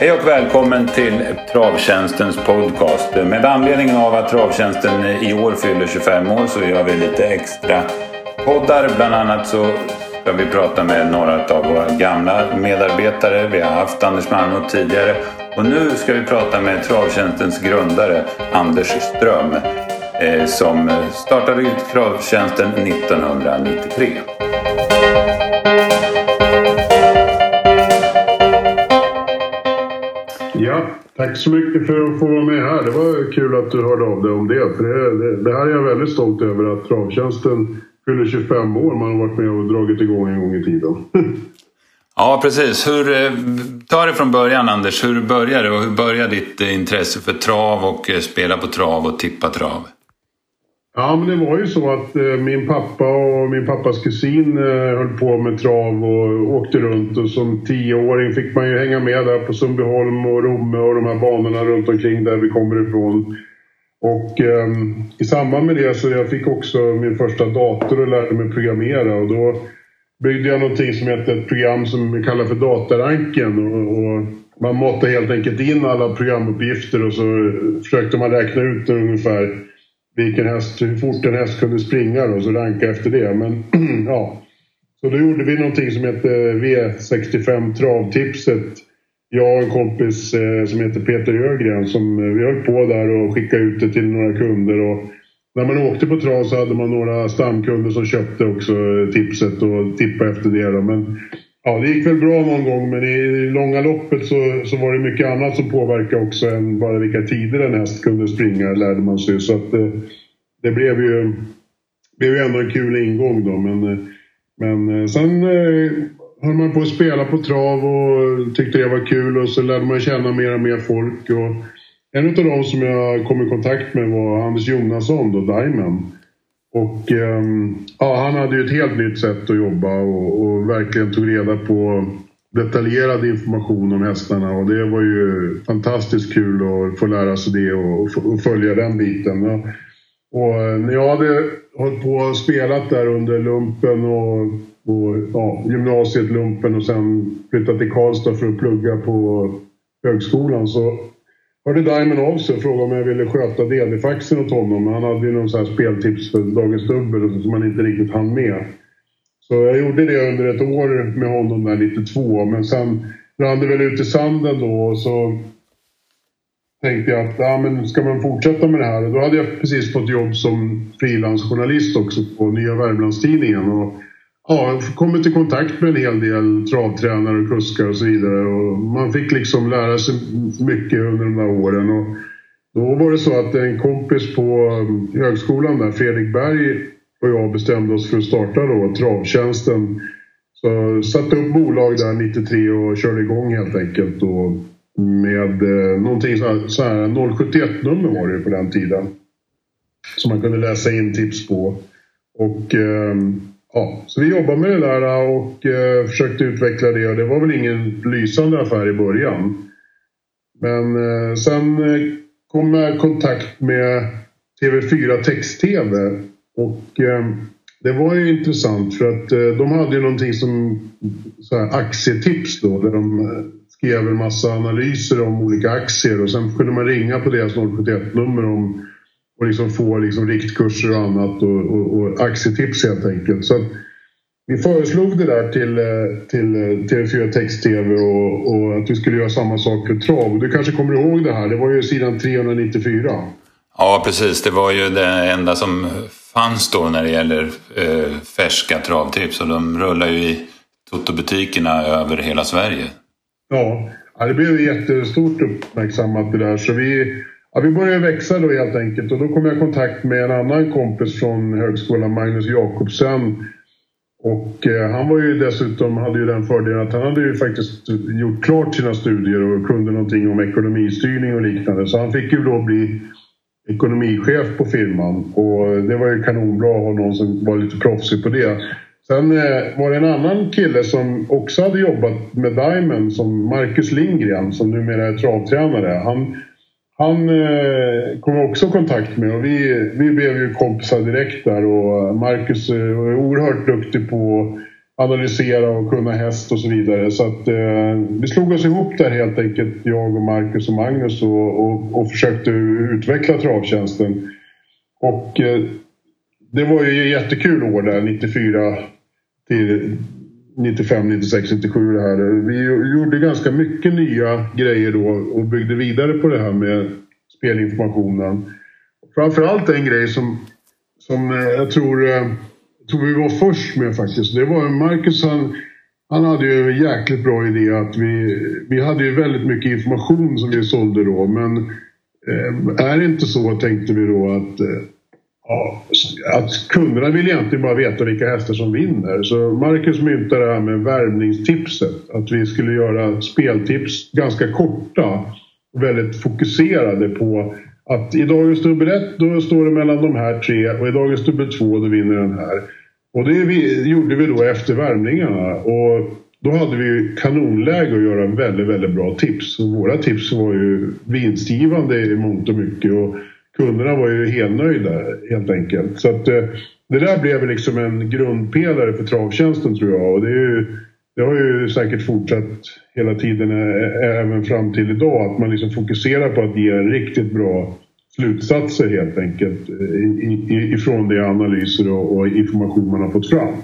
Hej och välkommen till Travtjänstens podcast. Med anledning av att Travtjänsten i år fyller 25 år så gör vi lite extra poddar. Bland annat så ska vi prata med några av våra gamla medarbetare. Vi har haft Anders Malmrot tidigare och nu ska vi prata med Travtjänstens grundare Anders Ström eh, som startade Travtjänsten 1993. Tack så mycket för att få vara med här. Det var kul att du hörde av dig om det. För det, det, det här är jag väldigt stolt över att Travtjänsten fyller 25 år. Man har varit med och dragit igång en gång i tiden. Ja, precis. Hur, eh, ta det från början Anders. Hur började det och hur började ditt eh, intresse för trav och eh, spela på trav och tippa trav? Ja, men det var ju så att eh, min pappa och min pappas kusin eh, höll på med trav och åkte runt och som tioåring fick man ju hänga med där på Sundbyholm och Romme och de här banorna runt omkring där vi kommer ifrån. Och eh, i samband med det så jag fick också min första dator och lärde mig programmera och då byggde jag någonting som heter ett program som vi kallar för dataranken och, och man matade helt enkelt in alla programuppgifter och så försökte man räkna ut ungefär vilken häst, hur fort en häst kunde springa och så ranka efter det. Men ja, så då gjorde vi någonting som hette V65 Travtipset. Jag och en kompis eh, som heter Peter Ögren som eh, vi höll på där och skickade ut det till några kunder. Och när man åkte på trav så hade man några stamkunder som köpte också eh, tipset och tippade efter det. Men ja, det gick väl bra någon gång men i långa loppet så, så var det mycket annat som påverkade också än bara vilka tider en häst kunde springa lärde man sig. Så att det, det blev ju, blev ju ändå en kul ingång då. Men, eh, men eh, sen höll man på att spela på trav och tyckte det var kul och så lärde man känna mer och mer folk. Och en av de som jag kom i kontakt med var Anders Jonasson då, Diamond. Och ehm, ja, han hade ju ett helt nytt sätt att jobba och, och, verkligen tog reda på detaljerad information om hästarna och det var ju fantastiskt kul att få lära sig det och, och följa den biten. Och eh, när jag hade hållit på och spelat där under lumpen och, och ja, gymnasiet, lumpen och sen flyttat till Karlstad för att plugga på högskolan så hörde Diamond av sig och frågade om jag ville sköta DD-faxen åt honom. Han hade ju någon sån här speltips för Dagens Dubbel som han inte riktigt hann med. Så jag gjorde det under ett år med honom där, 92. Men sen rann det väl ut i sanden då och så tänkte jag att ja, men ska man fortsätta med det här? Och då hade jag precis fått jobb som frilansjournalist också på Nya Värmlandstidningen. Och ja, kommit i kontakt med en hel del travtränare och kuskar och så vidare. Och man fick liksom lära sig mycket under de där åren. Och då var det så att en kompis på mm, högskolan där, Fredrik Berg och jag bestämde oss för att starta då Travtjänsten. Så satte upp bolag där 93 och körde igång helt enkelt. Och med eh, någonting så här, så här 071-nummer var det på den tiden. Som man kunde läsa in tips på. Och eh, ja, så vi jobbade med det där eh, och eh, försökte utveckla det och det var väl ingen lysande affär i början. Men eh, sen eh, kom jag i kontakt med TV4 Text-TV och eh, det var ju intressant för att eh, de hade ju någonting som så här, aktietips då där de eh, skrev en massa analyser om olika aktier och sen kunde man ringa på deras 071-nummer om och liksom få liksom riktkurser och annat och, och, och aktietips helt enkelt. Så vi föreslog det där till, eh, till TV4 Text-TV och, och, att vi skulle göra samma sak för trav. Du kanske kommer ihåg det här? Det var ju sidan 394. Ja, precis. Det var ju det enda som fanns då när det gäller eh, färska travtips och de rullar ju i Toto-butikerna över hela Sverige. Ja, det blev jättestort uppmärksammat det där så vi, ja, vi började växa då helt enkelt och då kom jag i kontakt med en annan kompis från högskolan, Magnus Jakobsen. Och eh, han var ju dessutom, hade ju den fördelen att han hade ju faktiskt gjort klart sina studier och kunde någonting om ekonomistyrning och liknande. Så han fick ju då bli ekonomichef på firman och det var ju kanonbra att ha någon som var lite proffsig på det. Sen eh, var det en annan kille som också hade jobbat med Diamond som Marcus Lindgren som numera är travtränare. Han, han eh, kom också i kontakt med och vi, vi blev ju kompisar direkt där och Marcus eh, var oerhört duktig på att analysera och kunna häst och så vidare. Så att eh, vi slog oss ihop där helt enkelt, jag och Marcus och Magnus och, och, och försökte utveckla travtjänsten. Och eh, det var ju jättekul år där, 94 till 95, 96, 97 det här. Vi gjorde ganska mycket nya grejer då och byggde vidare på det här med spelinformationen. Framförallt en grej som, som eh, jag tror, jag tror vi var först med faktiskt. Det var Marcus han, han hade ju en jäkligt bra idé att vi, vi hade ju väldigt mycket information som vi sålde då men eh, är det inte så tänkte vi då att Ja, att kunderna vill egentligen bara veta vilka hästar som vinner. Så Marcus myntade det här med värvningstipset. Att vi skulle göra speltips ganska korta väldigt fokuserade på att i dagens dubbel 1 då står det mellan de här tre och i dagens dubbel 2 då vinner den här. Och det vi, gjorde vi då efter värmningarna. Och då hade vi kanonläge att göra väldigt, väldigt bra tips. Och våra tips var ju vinstgivande i mångt och mycket. Och kunderna var ju helnöjda helt enkelt. Så att, eh, det där blev liksom en grundpelare för travtjänsten tror jag. Och det, ju, det har ju säkert fortsatt hela tiden även fram till idag. Att man liksom fokuserar på att ge riktigt bra slutsatser helt enkelt ifrån de analyser och, information man har fått fram.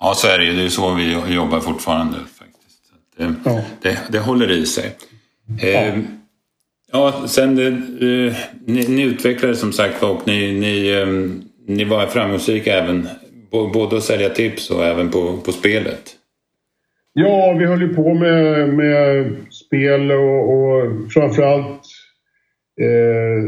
Ja, så är det ju. Det är så vi jobbar fortfarande faktiskt. Det, ja. det, det håller i sig. Ja. Ja, sen det, ni, ni utvecklade som sagt och ni, ni, ehm, ni var framgångsrika även både att sälja tips och även på, på spelet. Ja, vi höll ju på med, med spel och, och framförallt Eh,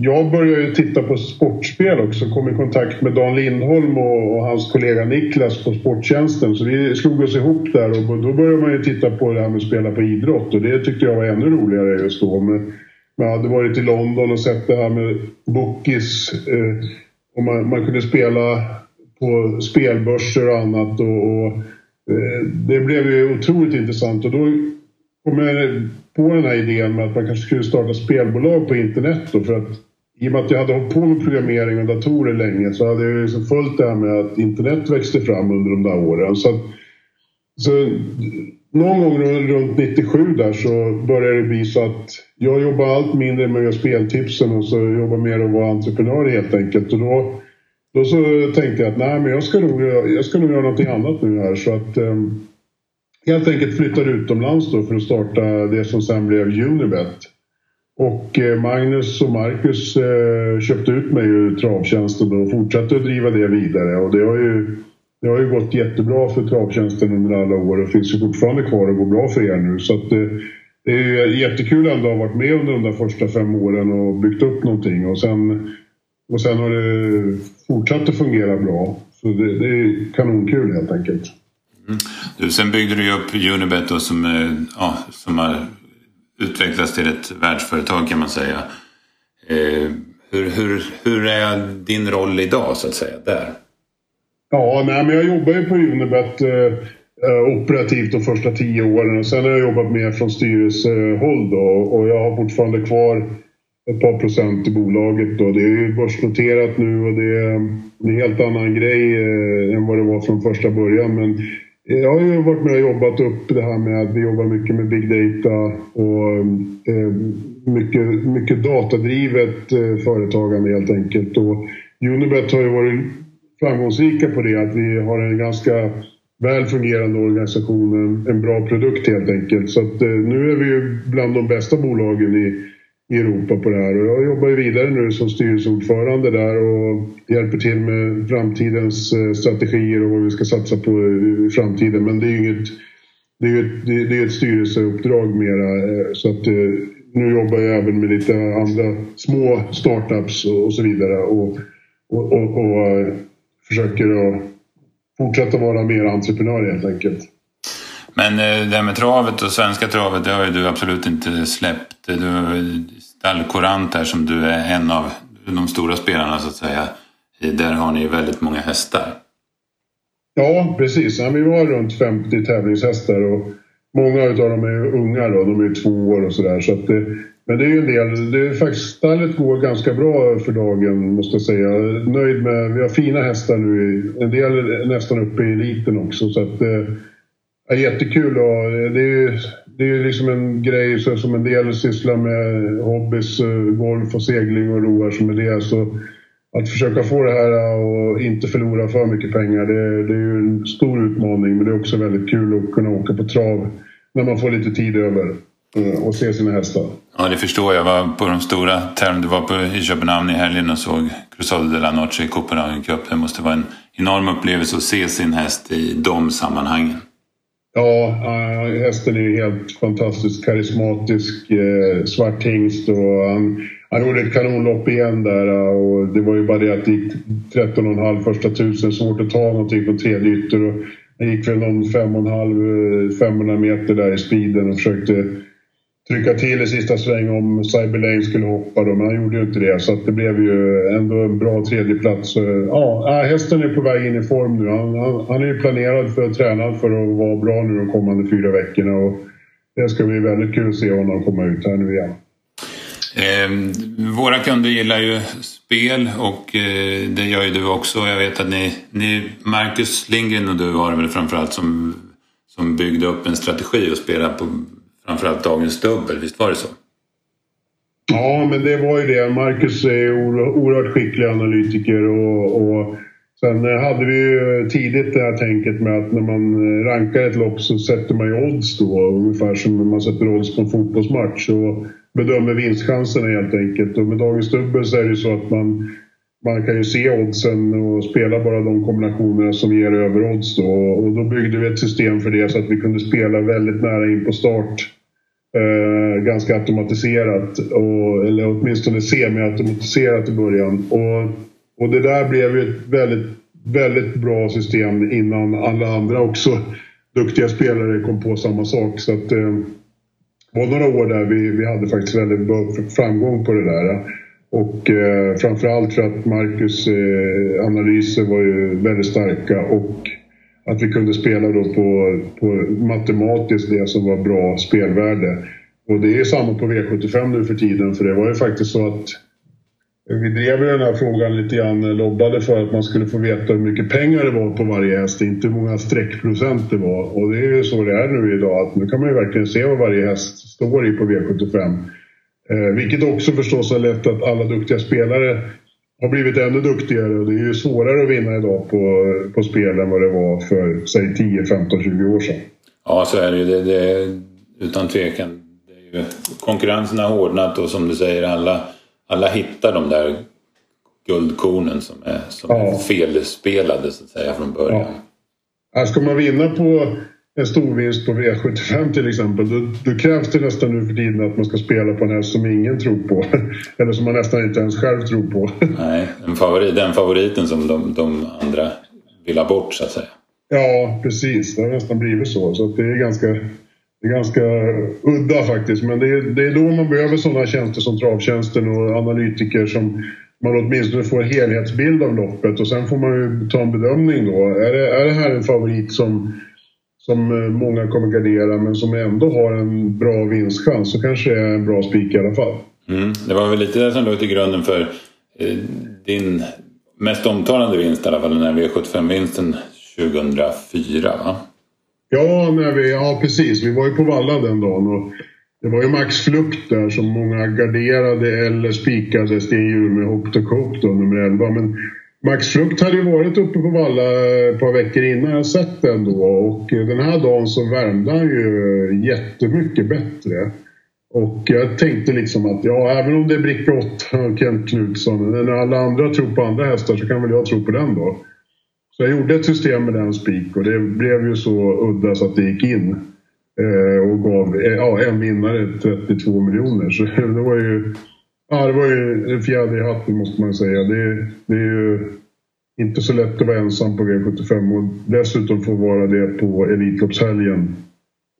jag började ju titta på sportspel också, kom i kontakt med Dan Lindholm och, och, hans kollega Niklas på Sporttjänsten. Så vi slog oss ihop där och då började man ju titta på det här med att spela på idrott och det tyckte jag var ännu roligare just då. Men, jag hade varit i London och sett det här med bookies. Eh, och man, man, kunde spela på spelbörser och annat. Och, och eh, det blev ju otroligt intressant och då kom jag på den här idén med att man kanske skulle starta spelbolag på internet då för att i och med att jag hade hållit på med programmering och datorer länge så hade jag liksom följt det här med att internet växte fram under de där åren. Så, så någon gång runt 97 där så började det bli så att jag jobbar allt mindre med att göra speltipsen och så jobbar mer att vara entreprenör helt enkelt. Och då, då så tänkte jag att nej, men jag ska nog, jag ska nog göra någonting annat nu här. Så att um, helt enkelt flyttade utomlands då för att starta det som sen blev Unibet. Och eh, Magnus och Marcus eh, köpte ut mig ur travtjänsten och fortsatte att driva det vidare. Och det har ju det har ju gått jättebra för travtjänsten under alla år och finns ju fortfarande kvar och går bra för er nu. Så att, det, det är jättekul ändå att ha varit med under de där första fem åren och byggt upp någonting. Och sen, och sen har det fortsatt att fungera bra. Så det, det är kanonkul helt enkelt. Mm. Du, sen byggde du ju upp Unibet då, som, eh, ja, som har utvecklats till ett världsföretag kan man säga. Eh, hur, hur, hur är din roll idag så att säga där? Ja, nej, men jag jobbar ju på Unibet eh, eh, operativt de första tio åren och sen har jag jobbat mer från styrelsehåll då och jag har fortfarande kvar ett par procent i bolaget då. Det är ju börsnoterat nu och det är en helt annan grej eh, än vad det var från första början. Men jag har ju varit med och jobbat upp det här med att vi jobbar mycket med big data och eh, mycket, mycket datadrivet eh, företagande helt enkelt. Och Unibet har ju varit framgångsrika på det, att vi har en ganska väl fungerande organisation, en, bra produkt helt enkelt. Så att, eh, nu är vi ju bland de bästa bolagen i, i Europa på det här och jag jobbar ju vidare nu som styrelseordförande där och hjälper till med framtidens eh, strategier och vad vi ska satsa på i framtiden. Men det är ju inget det är ett, det är ett styrelseuppdrag mera eh, så att eh, nu jobbar jag även med lite andra små startups och, så vidare och, och, och, och försöker att fortsätta vara mer entreprenör helt enkelt. Men det här med travet och svenska travet, det har ju du absolut inte släppt. Du har Stallkorant här som du är en av de stora spelarna så att säga. Där har ni väldigt många hästar. Ja, precis. Ja, vi var runt 50 tävlingshästar och många av dem är unga då. De är två år och sådär. Så det, Men det är ju en del. Det är faktiskt, stallet går ganska bra för dagen måste jag säga. Nöjd med, vi har fina hästar nu. En del är nästan uppe i eliten också. Så att, eh, är jättekul och eh, det är ju det är liksom en grej så, som en del sysslar med hobbys, eh, golf och segling och roar som är det. Så att försöka få det här eh, och inte förlora för mycket pengar det, det är ju en stor utmaning men det är också väldigt kul att kunna åka på trav när man får lite tid över eh, och se sina hästar. Ja, det förstår jag. var på de stora tävlingarna. Du var på, i Köpenhamn i helgen och såg Crusade de la Noche i Copenhagen Cup. Det måste vara en enorm upplevelse att se sin häst i de sammanhangen. Ja, hästen är ju helt fantastiskt karismatisk. Eh, svart hingst och han, han gjorde ett kanonlopp igen där och det var ju bara det att det gick 13,5 första tusen. Svårt att ta någonting på tredje ytter och han gick väl någon 5,5 500 eh, meter där i speeden och försökte trycka till i sista sväng om Cyber Lane skulle hoppa då, men han gjorde ju inte det. Så det blev ju ändå en bra tredjeplats. Ja, äh, hästen är på väg in i form nu. Han, han, han är ju planerad för, tränad för att vara bra nu de kommande fyra veckorna. Och det ska bli väldigt kul att se honom komma ut här nu igen. Eh, våra kunder gillar ju spel och eh, det gör ju du också. Jag vet att ni, ni Marcus Lindgren och du var det väl framförallt som, som byggde upp en strategi att spela på framförallt Dagens Dubbel, visst var det så? Ja, men det var ju det. Marcus är oerhört skicklig analytiker och, och sen eh, hade vi ju tidigt det här tänket med att när man eh, rankar ett lopp så sätter man ju odds då, ungefär som när man sätter odds på en fotbollsmatch och bedömer vinstchanserna helt enkelt. Och med Dagens Dubbel så är det ju så att man man kan ju se oddsen och spela bara de kombinationerna som ger överodds då. Och då byggde vi ett system för det så att vi kunde spela väldigt nära in på start eh, ganska automatiserat, och, eller åtminstone semi-automatiserat i början. Och, och det där blev ju ett väldigt, väldigt bra system innan alla andra också duktiga spelare kom på samma sak. Så att, eh, det var några år där vi, vi hade faktiskt väldigt bra framgång på det där. Och eh, framförallt för att Marcus eh, analyser var ju väldigt starka och att vi kunde spela då på, på matematiskt det som var bra spelvärde. Och det är samma på V75 nu för tiden för det var ju faktiskt så att vi drev den här frågan lite grann, lobbade för att man skulle få veta hur mycket pengar det var på varje häst, inte hur många streckprocent det var. Och det är ju så det är nu idag, att nu kan man ju verkligen se vad varje häst står i på V75. Eh, vilket också förstås har lett att alla duktiga spelare har blivit ännu duktigare och det är ju svårare att vinna idag på, på spel än vad det var för säg 10, 15, 20 år sedan. Ja, så är det ju. Det, det, utan tvekan. Det är ju, konkurrensen har hårdnat och som du säger, alla, alla hittar de där guldkornen som är, som ja. är felspelade så att säga från början. Ja. Ska man vinna på en stor vinst på V75 till exempel, då, då, krävs det nästan nu för tiden att man ska spela på en häst som ingen tror på. Eller som man nästan inte ens själv tror på. Nej, en favorit, den favoriten som de, de andra vill ha bort så att säga. Ja, precis. Det har nästan blivit så. Så det är ganska, det är ganska udda faktiskt. Men det är, det är då man behöver sådana tjänster som Travtjänsten och analytiker som man åtminstone får en helhetsbild av loppet och sen får man ju ta en bedömning då. Är det, är det här en favorit som som eh, många kommer gardera men som ändå har en bra vinstchans så kanske det är en bra spik i alla fall. Mm. Det var väl lite det som låg till grunden för eh, din mest omtalande vinst i alla fall, den här V75-vinsten 2004 va? Ja, när vi, ja, precis. Vi var ju på Valla den dagen och det var ju Max Flukt där som många garderade eller spikade Hjul med Hooked Cope då, nummer 11. Men Max Frukt hade ju varit uppe på Valla ett par veckor innan jag sett den då och eh, den här dagen så värmde han ju eh, jättemycket bättre. Och jag tänkte liksom att ja, även om det är bricka 8 och Kent Knutsson, när alla andra tror på andra hästar så kan väl jag tro på den då. Så jag gjorde ett system med den spik och det blev ju så udda så att det gick in. Eh, och gav eh, ja, en vinnare 32 miljoner. Så det var ju Ja, det var ju en fjäder i hatten måste man säga. Det, det är ju inte så lätt att vara ensam på V75 och dessutom få vara det på Elitloppshelgen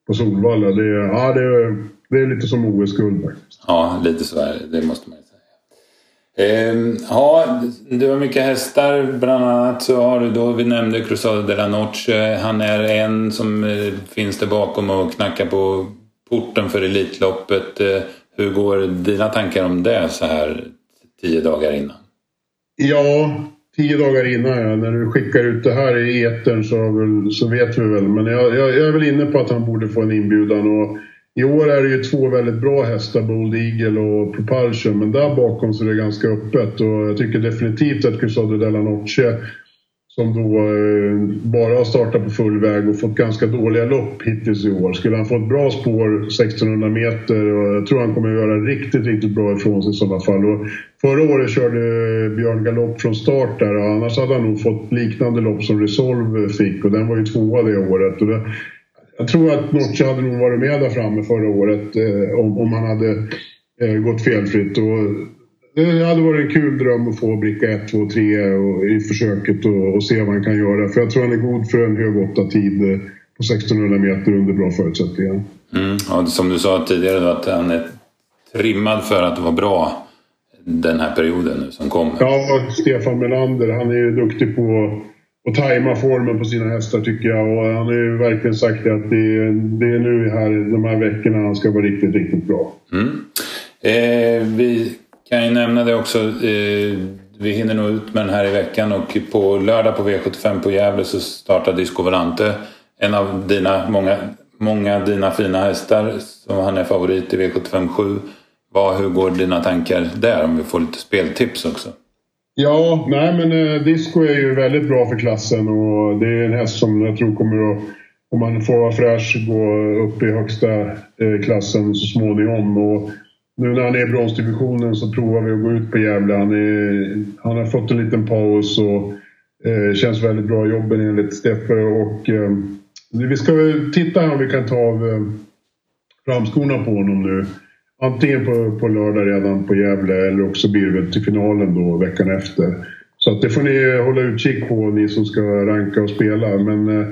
på Solvalla. Det, är, ja, det, är, det är lite som OS-guld faktiskt. Ja, lite så är det. Det måste man ju säga. Ehm, ja, du har mycket hästar. Bland annat så har du då, vi nämnde Cruzado de la Noche. Han är en som eh, finns där bakom och knackar på porten för Elitloppet. Eh, hur går dina tankar om det så här tio dagar innan? Ja, tio dagar innan ja. När du skickar ut det här i etern så, väl, så vet vi väl. Men jag, jag, jag, är väl inne på att han borde få en inbjudan. Och I år är det ju två väldigt bra hästar, Bold Eagle och Propulsion. Men där bakom så är det ganska öppet och jag tycker definitivt att Cusado Della Noce som då eh, bara har startat på full väg och fått ganska dåliga lopp hittills i år. Skulle han få ett bra spår 1600 meter och jag tror han kommer att göra riktigt, riktigt bra ifrån sig i sådana fall. Och förra året körde Björn Galopp från start där och annars hade han nog fått liknande lopp som Resolve fick och den var ju tvåa det året. Och det, jag tror att Nocci hade nog varit med där framme förra året eh, om, om han hade eh, gått felfritt. Och det hade varit en kul dröm att få bricka 1, 2, 3 i försöket och, och, se vad han kan göra. För jag tror han är god för en hög 8-tid eh, på 1600 meter under bra förutsättningar. Mm, och som du sa tidigare då, att han är trimmad för att vara bra den här perioden nu som kommer. Ja, Stefan Melander han är ju duktig på att tajma formen på sina hästar tycker jag. Och han har ju verkligen sagt att det är, det är nu här, de här veckorna han ska vara riktigt, riktigt bra. Mm. Eh, vi kan jag nämna det också. Eh, vi hinner nog ut med den här i veckan och på lördag på V75 på Gävle så startar Disco Volante. En av dina många, många dina fina hästar som han är favorit i V75 7. Vad, hur går dina tankar där om vi får lite speltips också? Ja, nej men eh, Disco är ju väldigt bra för klassen och det är en häst som jag tror kommer att, om man får vara fräsch, gå upp i högsta eh, klassen så småningom. Och nu när han är i bronsdivisionen så provar vi att gå ut på Gävle. Han, är, han har fått en liten paus och eh, känns väldigt bra i jobben enligt Steffe. Och, eh, vi ska väl titta här om vi kan ta av eh, framskorna på honom nu. Antingen på, på lördag redan på Gävle eller också blir det till finalen då veckan efter. Så att det får ni hålla utkik på ni som ska ranka och spela. Men eh,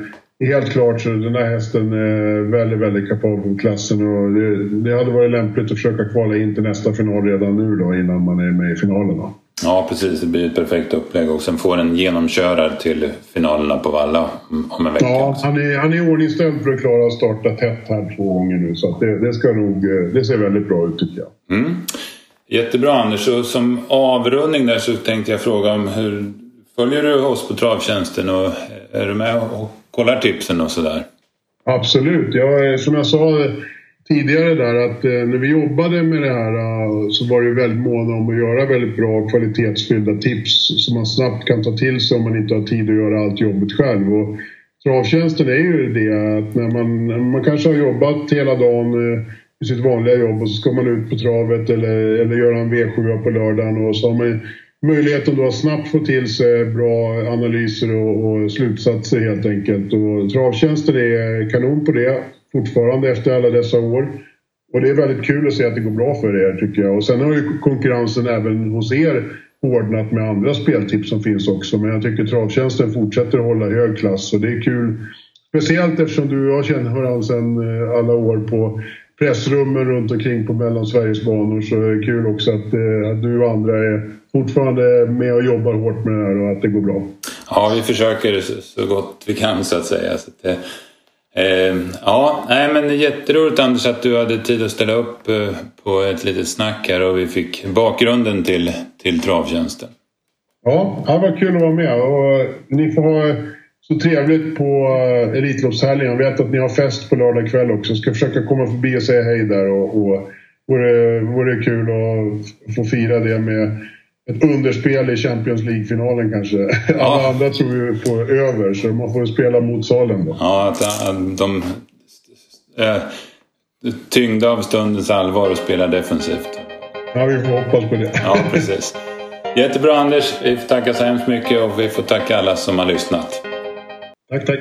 Helt klart så den här hästen är väldigt, väldigt kapabel klassen och det, det, hade varit lämpligt att försöka kvala in till nästa final redan nu då innan man är med i finalerna. Ja precis, det blir ett perfekt upplägg och sen får en genomkörare till finalerna på Valla om en vecka. Ja, han är, han är ordningställd för att klara att starta tätt här två gånger nu så det, det, ska nog, det ser väldigt bra ut tycker jag. Mm. Jättebra Anders, och som avrundning där så tänkte jag fråga om hur följer du oss på Travtjänsten och är du med och kollar tipsen och sådär? Absolut. Jag, som jag sa tidigare där att eh, när vi jobbade med det här eh, så var det väldigt måna om att göra väldigt bra kvalitetsfyllda tips som man snabbt kan ta till sig om man inte har tid att göra allt jobbet själv. Och travtjänsten är ju det att när man, man kanske har jobbat hela dagen eh, i sitt vanliga jobb och så ska man ut på travet eller, eller göra en V7 på lördagen och så har man möjligheten då att snabbt få till sig bra analyser och, och slutsatser helt enkelt. Och travtjänsten är kanon på det fortfarande efter alla dessa år. Och det är väldigt kul att se att det går bra för er tycker jag. Och sen har ju konkurrensen även hos er hårdnat med andra speltips som finns också. Men jag tycker travtjänsten fortsätter att hålla hög klass och det är kul. Speciellt eftersom du och jag känner varandra sedan eh, alla år på pressrummen runt omkring på Mellansveriges banor så är det kul också att, eh, att du och andra är fortfarande med och jobbar hårt med det här och att det går bra. Ja, vi försöker så gott vi kan så att säga. Så att det, eh, ja, nej, men jätteroligt Anders att du hade tid att ställa upp eh, på ett litet snack här och vi fick bakgrunden till, till travtjänsten. Ja, det var kul att vara med och ni får ha så trevligt på eh, Elitloppshelgen. Jag vet att ni har fest på lördag kväll också. Jag ska försöka komma förbi och säga hej där och, och vore, vore kul att få fira det med ett underspel i Champions League-finalen kanske. Ja. Alla andra tror ju på över, så man får spela mot Salen då. Ja, att de är tyngda av stundens allvar och spelar defensivt. Ja, vi får hoppas på det. Ja, precis. Jättebra Anders. Vi får tacka så hemskt mycket och vi får tacka alla som har lyssnat. Tack, tack.